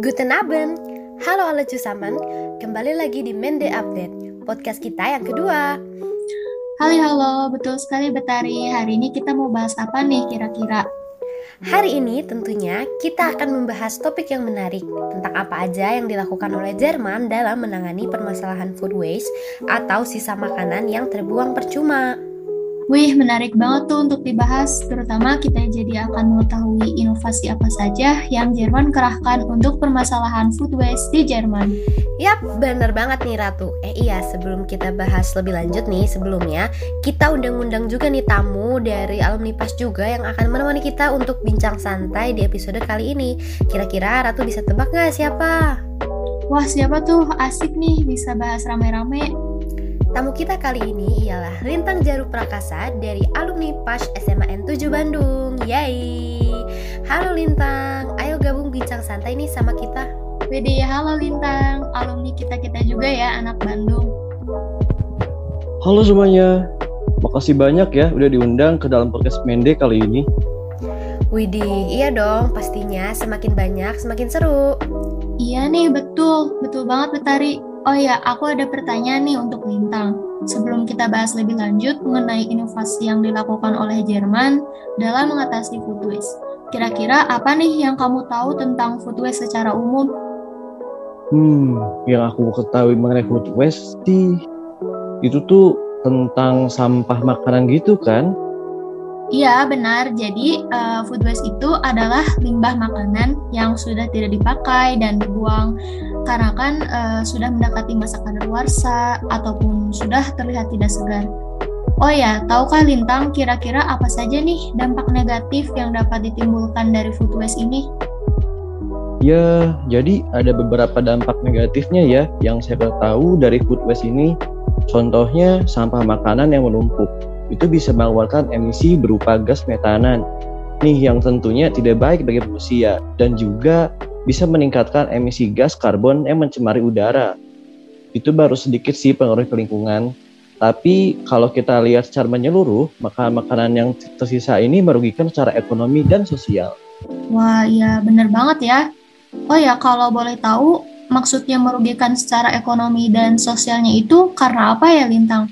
Guten Abend, halo halo cusaman, kembali lagi di Mende Update, podcast kita yang kedua. Halo halo, betul sekali Betari. Hari ini kita mau bahas apa nih kira-kira? Hari ini tentunya kita akan membahas topik yang menarik tentang apa aja yang dilakukan oleh Jerman dalam menangani permasalahan food waste atau sisa makanan yang terbuang percuma. Wih, menarik banget tuh untuk dibahas, terutama kita jadi akan mengetahui inovasi apa saja yang Jerman kerahkan untuk permasalahan food waste di Jerman. Yap, bener banget nih Ratu. Eh iya, sebelum kita bahas lebih lanjut nih, sebelumnya kita undang-undang juga nih tamu dari alumni PAS juga yang akan menemani kita untuk bincang santai di episode kali ini. Kira-kira Ratu bisa tebak nggak siapa? Wah, siapa tuh? Asik nih, bisa bahas rame-rame. Tamu kita kali ini ialah Rintang Jaru Prakasa dari alumni PAS SMAN 7 Bandung. Yay! Halo Lintang, ayo gabung bincang santai nih sama kita. Wede, halo Lintang, alumni kita-kita juga ya, anak Bandung. Halo semuanya, makasih banyak ya udah diundang ke dalam podcast Mende kali ini. Widih, iya dong, pastinya semakin banyak semakin seru. Iya nih, betul, betul banget Betari. Oh ya, aku ada pertanyaan nih untuk Lintang. Sebelum kita bahas lebih lanjut mengenai inovasi yang dilakukan oleh Jerman dalam mengatasi food waste. Kira-kira apa nih yang kamu tahu tentang food waste secara umum? Hmm, yang aku ketahui mengenai food waste sih, itu tuh tentang sampah makanan gitu kan? Iya, benar. Jadi, uh, food waste itu adalah limbah makanan yang sudah tidak dipakai dan dibuang karena kan uh, sudah mendekati masa kadaluarsa ataupun sudah terlihat tidak segar. Oh ya, tahukah Lintang kira-kira apa saja nih dampak negatif yang dapat ditimbulkan dari food waste ini? Ya, jadi ada beberapa dampak negatifnya ya yang saya tahu dari food waste ini. Contohnya sampah makanan yang menumpuk itu bisa mengeluarkan emisi berupa gas metanan. Nih yang tentunya tidak baik bagi manusia dan juga bisa meningkatkan emisi gas karbon yang mencemari udara. Itu baru sedikit sih pengaruh ke lingkungan. Tapi kalau kita lihat secara menyeluruh, makanan-makanan yang tersisa ini merugikan secara ekonomi dan sosial. Wah, iya benar banget ya. Oh ya, kalau boleh tahu, maksudnya merugikan secara ekonomi dan sosialnya itu karena apa ya, Lintang?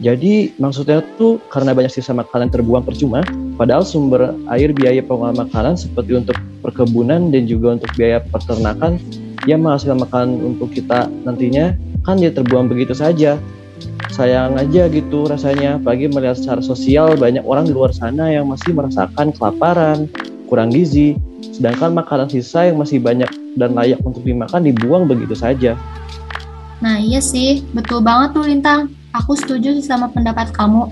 Jadi maksudnya tuh karena banyak sisa makanan terbuang percuma, padahal sumber air biaya pengolahan makanan seperti untuk perkebunan dan juga untuk biaya peternakan yang menghasilkan makanan untuk kita nantinya kan dia terbuang begitu saja. Sayang aja gitu rasanya, pagi melihat secara sosial banyak orang di luar sana yang masih merasakan kelaparan, kurang gizi, sedangkan makanan sisa yang masih banyak dan layak untuk dimakan dibuang begitu saja. Nah iya sih, betul banget tuh Lintang Aku setuju sama pendapat kamu.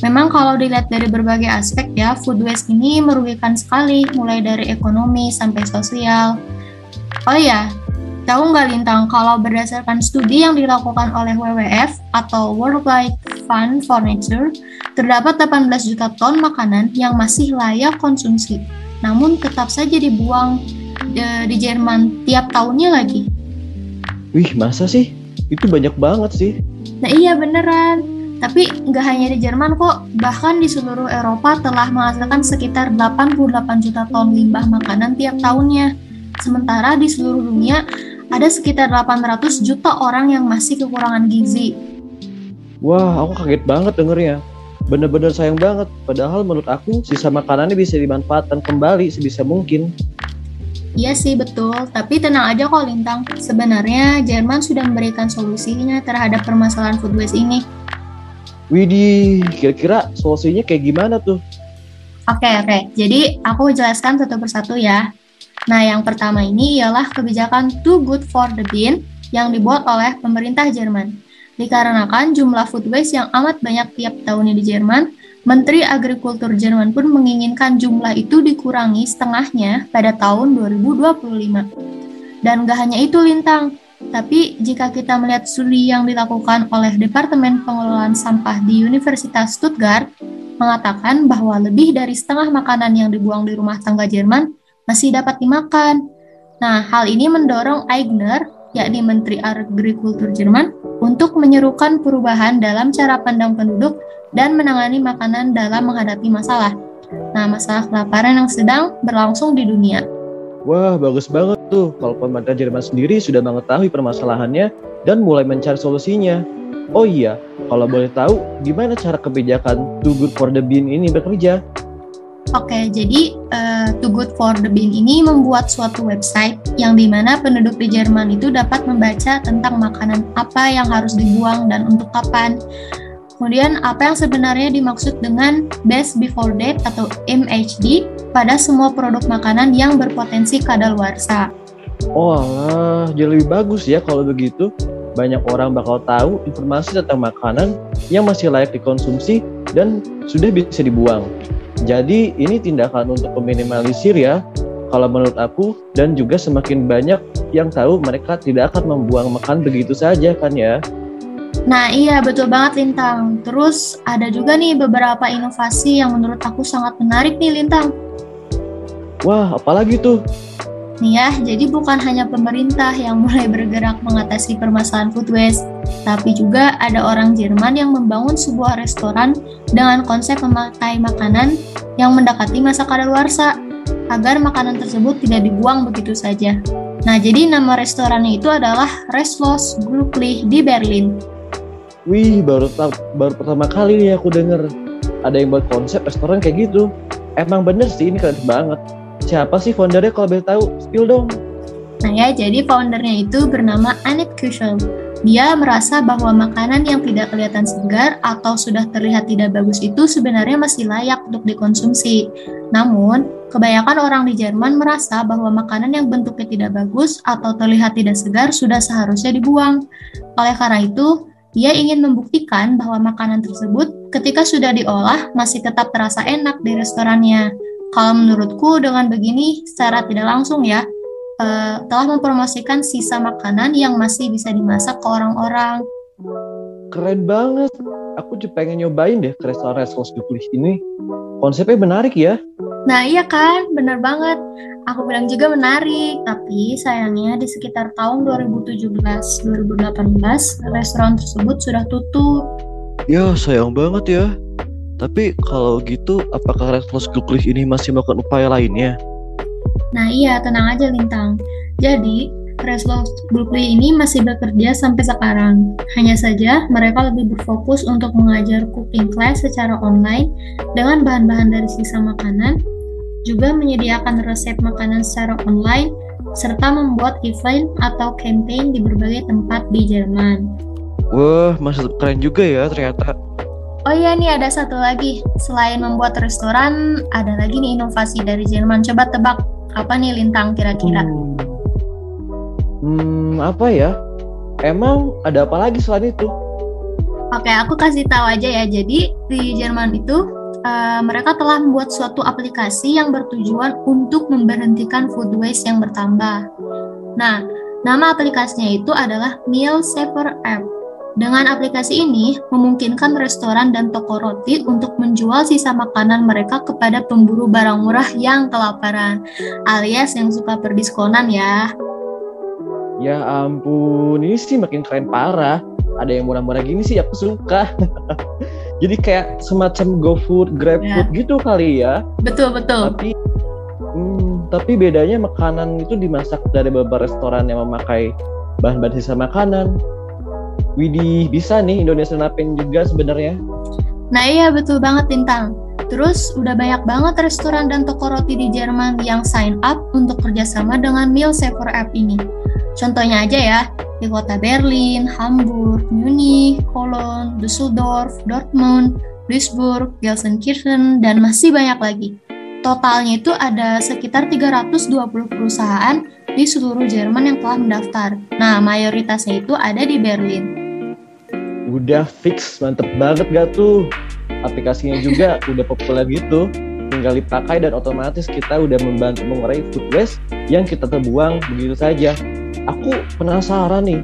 Memang kalau dilihat dari berbagai aspek ya, food waste ini merugikan sekali, mulai dari ekonomi sampai sosial. Oh iya, tahu nggak Lintang kalau berdasarkan studi yang dilakukan oleh WWF atau World Wide Fund for Nature, terdapat 18 juta ton makanan yang masih layak konsumsi, namun tetap saja dibuang di, di Jerman tiap tahunnya lagi. Wih, masa sih? Itu banyak banget sih. Nah iya beneran. Tapi nggak hanya di Jerman kok, bahkan di seluruh Eropa telah menghasilkan sekitar 88 juta ton limbah makanan tiap tahunnya. Sementara di seluruh dunia ada sekitar 800 juta orang yang masih kekurangan gizi. Wah, aku kaget banget dengernya. Bener-bener sayang banget, padahal menurut aku sisa makanannya bisa dimanfaatkan kembali sebisa mungkin. Iya sih betul, tapi tenang aja kok Lintang. Sebenarnya Jerman sudah memberikan solusinya terhadap permasalahan food waste ini. Widih, kira-kira solusinya kayak gimana tuh? Oke okay, oke, okay. jadi aku jelaskan satu persatu ya. Nah yang pertama ini ialah kebijakan Too Good for the Bean yang dibuat oleh pemerintah Jerman. Dikarenakan jumlah food waste yang amat banyak tiap tahunnya di Jerman, Menteri Agrikultur Jerman pun menginginkan jumlah itu dikurangi setengahnya pada tahun 2025. Dan gak hanya itu Lintang, tapi jika kita melihat studi yang dilakukan oleh Departemen Pengelolaan Sampah di Universitas Stuttgart, mengatakan bahwa lebih dari setengah makanan yang dibuang di rumah tangga Jerman masih dapat dimakan. Nah, hal ini mendorong Aigner, yakni Menteri Agrikultur Jerman, untuk menyerukan perubahan dalam cara pandang penduduk dan menangani makanan dalam menghadapi masalah. Nah, masalah kelaparan yang sedang berlangsung di dunia. Wah, bagus banget tuh kalau pemerintah Jerman sendiri sudah mengetahui permasalahannya dan mulai mencari solusinya. Oh iya, kalau boleh tahu, gimana cara kebijakan Too Good for the Bean ini bekerja? Oke, jadi uh, Too Good for the Bean ini membuat suatu website yang di mana penduduk di Jerman itu dapat membaca tentang makanan apa yang harus dibuang dan untuk kapan. Kemudian apa yang sebenarnya dimaksud dengan best before date atau MHD pada semua produk makanan yang berpotensi kadaluarsa. Oh alah, jadi lebih bagus ya kalau begitu. Banyak orang bakal tahu informasi tentang makanan yang masih layak dikonsumsi dan sudah bisa dibuang. Jadi ini tindakan untuk meminimalisir ya kalau menurut aku dan juga semakin banyak yang tahu mereka tidak akan membuang makan begitu saja kan ya. Nah iya betul banget Lintang. Terus ada juga nih beberapa inovasi yang menurut aku sangat menarik nih Lintang. Wah apalagi tuh? Nih ya, jadi bukan hanya pemerintah yang mulai bergerak mengatasi permasalahan food waste, tapi juga ada orang Jerman yang membangun sebuah restoran dengan konsep memakai makanan yang mendekati masa kadaluarsa agar makanan tersebut tidak dibuang begitu saja. Nah, jadi nama restorannya itu adalah Restlos Glücklich di Berlin. Wih, baru baru pertama kali nih aku denger ada yang buat konsep restoran kayak gitu. Emang bener sih ini keren banget. Siapa sih foundernya kalau boleh tahu? Spill dong. Nah ya, jadi foundernya itu bernama Annette Kuschel. Dia merasa bahwa makanan yang tidak kelihatan segar atau sudah terlihat tidak bagus itu sebenarnya masih layak untuk dikonsumsi. Namun, kebanyakan orang di Jerman merasa bahwa makanan yang bentuknya tidak bagus atau terlihat tidak segar sudah seharusnya dibuang. Oleh karena itu, dia ingin membuktikan bahwa makanan tersebut ketika sudah diolah masih tetap terasa enak di restorannya. Kalau menurutku dengan begini secara tidak langsung ya, uh, telah mempromosikan sisa makanan yang masih bisa dimasak ke orang-orang. Keren banget. Aku juga pengen nyobain deh ke restoran-restoran Dukulis ini. Konsepnya menarik ya. Nah iya kan, benar banget. Aku bilang juga menarik, tapi sayangnya di sekitar tahun 2017-2018 restoran tersebut sudah tutup. Ya sayang banget ya. Tapi kalau gitu, apakah restoran Gluklis ini masih melakukan upaya lainnya? Nah iya, tenang aja Lintang. Jadi, Reslo Glukli ini masih bekerja sampai sekarang. Hanya saja, mereka lebih berfokus untuk mengajar cooking class secara online dengan bahan-bahan dari sisa makanan juga menyediakan resep makanan secara online, serta membuat event atau campaign di berbagai tempat di Jerman. Wah, masih keren juga ya ternyata. Oh iya nih ada satu lagi. Selain membuat restoran, ada lagi nih inovasi dari Jerman. Coba tebak apa nih Lintang kira-kira? Hmm. hmm, apa ya? Emang ada apa lagi selain itu? Oke, aku kasih tahu aja ya. Jadi di Jerman itu uh, mereka telah membuat suatu aplikasi yang bertujuan untuk memberhentikan food waste yang bertambah. Nah, nama aplikasinya itu adalah Meal Saver App. Dengan aplikasi ini, memungkinkan restoran dan toko roti untuk menjual sisa makanan mereka kepada pemburu barang murah yang kelaparan, alias yang suka berdiskonan ya. Ya ampun, ini sih makin keren parah. Ada yang murah-murah gini sih aku suka. Jadi kayak semacam GoFood, GrabFood ya. gitu kali ya. Betul betul. Tapi hmm, tapi bedanya makanan itu dimasak dari beberapa restoran yang memakai bahan-bahan sisa makanan. Widih, bisa nih Indonesia Napin juga sebenarnya. Nah iya betul banget Tintang. Terus udah banyak banget restoran dan toko roti di Jerman yang sign up untuk kerjasama dengan Meal Saver App ini. Contohnya aja ya, di kota Berlin, Hamburg, Munich, Cologne, Düsseldorf, Dortmund, Duisburg, Gelsenkirchen, dan masih banyak lagi. Totalnya itu ada sekitar 320 perusahaan di seluruh Jerman yang telah mendaftar. Nah, mayoritasnya itu ada di Berlin. Udah fix, mantep banget gak tuh? Aplikasinya juga udah populer gitu. Tinggal dipakai dan otomatis kita udah membantu mengurangi food waste yang kita terbuang begitu saja aku penasaran nih,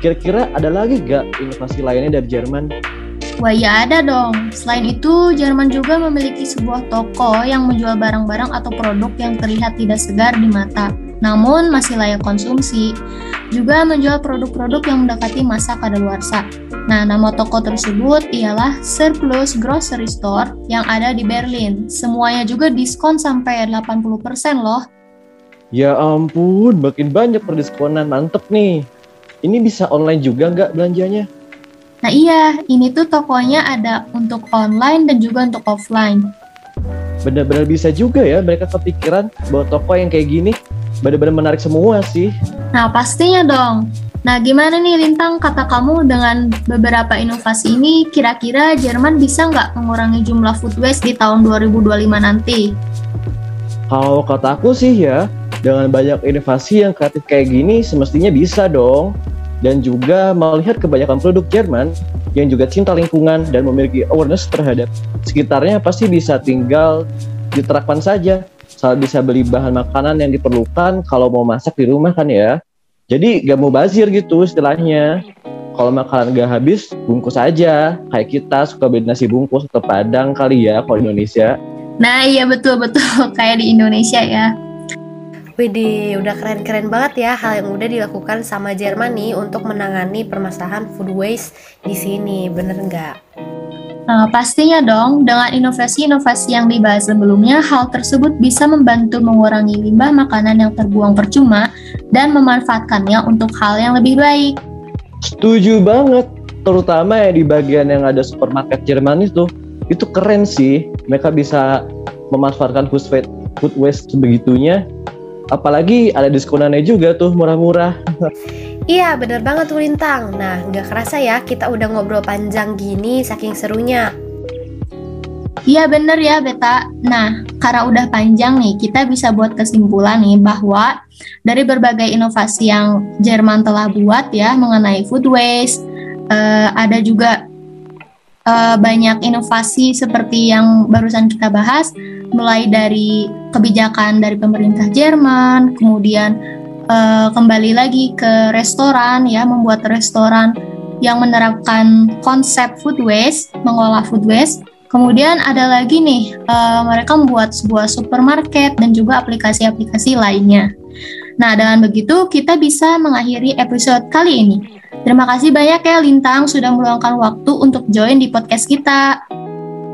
kira-kira ada lagi gak inovasi lainnya dari Jerman? Wah ya ada dong. Selain itu, Jerman juga memiliki sebuah toko yang menjual barang-barang atau produk yang terlihat tidak segar di mata, namun masih layak konsumsi. Juga menjual produk-produk yang mendekati masa kadaluarsa. Nah, nama toko tersebut ialah Surplus Grocery Store yang ada di Berlin. Semuanya juga diskon sampai 80% loh. Ya ampun, makin banyak perdiskonan, mantep nih. Ini bisa online juga nggak belanjanya? Nah iya, ini tuh tokonya ada untuk online dan juga untuk offline. Benar-benar bisa juga ya mereka kepikiran bahwa toko yang kayak gini benar-benar menarik semua sih. Nah pastinya dong. Nah gimana nih Lintang, kata kamu dengan beberapa inovasi ini kira-kira Jerman bisa nggak mengurangi jumlah food waste di tahun 2025 nanti? Kalau kata aku sih ya, dengan banyak inovasi yang kreatif kayak gini semestinya bisa dong. Dan juga melihat kebanyakan produk Jerman yang juga cinta lingkungan dan memiliki awareness terhadap sekitarnya pasti bisa tinggal diterapkan saja. Saat bisa beli bahan makanan yang diperlukan kalau mau masak di rumah kan ya. Jadi gak mau bazir gitu istilahnya. Kalau makanan gak habis, bungkus aja. Kayak kita suka beli nasi bungkus atau padang kali ya kalau Indonesia. Nah iya betul-betul kayak di Indonesia ya. Widih, udah keren-keren banget ya hal yang udah dilakukan sama Jerman nih untuk menangani permasalahan food waste di sini, bener nggak? Nah, pastinya dong, dengan inovasi-inovasi yang dibahas sebelumnya, hal tersebut bisa membantu mengurangi limbah makanan yang terbuang percuma dan memanfaatkannya untuk hal yang lebih baik. Setuju banget, terutama ya di bagian yang ada supermarket Jerman itu, itu keren sih. Mereka bisa memanfaatkan food waste, food waste sebegitunya apalagi ada diskonannya juga tuh murah-murah. Iya bener banget tuh Lintang Nah nggak kerasa ya kita udah ngobrol panjang gini saking serunya Iya bener ya Beta Nah karena udah panjang nih kita bisa buat kesimpulan nih bahwa Dari berbagai inovasi yang Jerman telah buat ya mengenai food waste uh, Ada juga uh, banyak inovasi seperti yang barusan kita bahas mulai dari kebijakan dari pemerintah Jerman, kemudian uh, kembali lagi ke restoran ya, membuat restoran yang menerapkan konsep food waste, mengolah food waste. Kemudian ada lagi nih, uh, mereka membuat sebuah supermarket dan juga aplikasi-aplikasi lainnya. Nah, dengan begitu kita bisa mengakhiri episode kali ini. Terima kasih banyak ya Lintang sudah meluangkan waktu untuk join di podcast kita.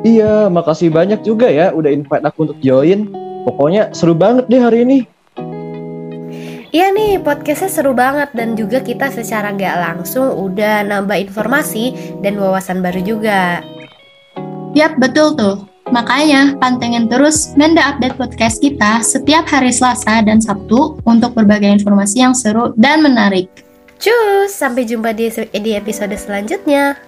Iya, makasih banyak juga ya udah invite aku untuk join. Pokoknya seru banget deh hari ini. Iya nih, podcastnya seru banget dan juga kita secara gak langsung udah nambah informasi dan wawasan baru juga. Yap, betul tuh. Makanya pantengin terus Menda Update Podcast kita setiap hari Selasa dan Sabtu untuk berbagai informasi yang seru dan menarik. Cus, sampai jumpa di episode selanjutnya.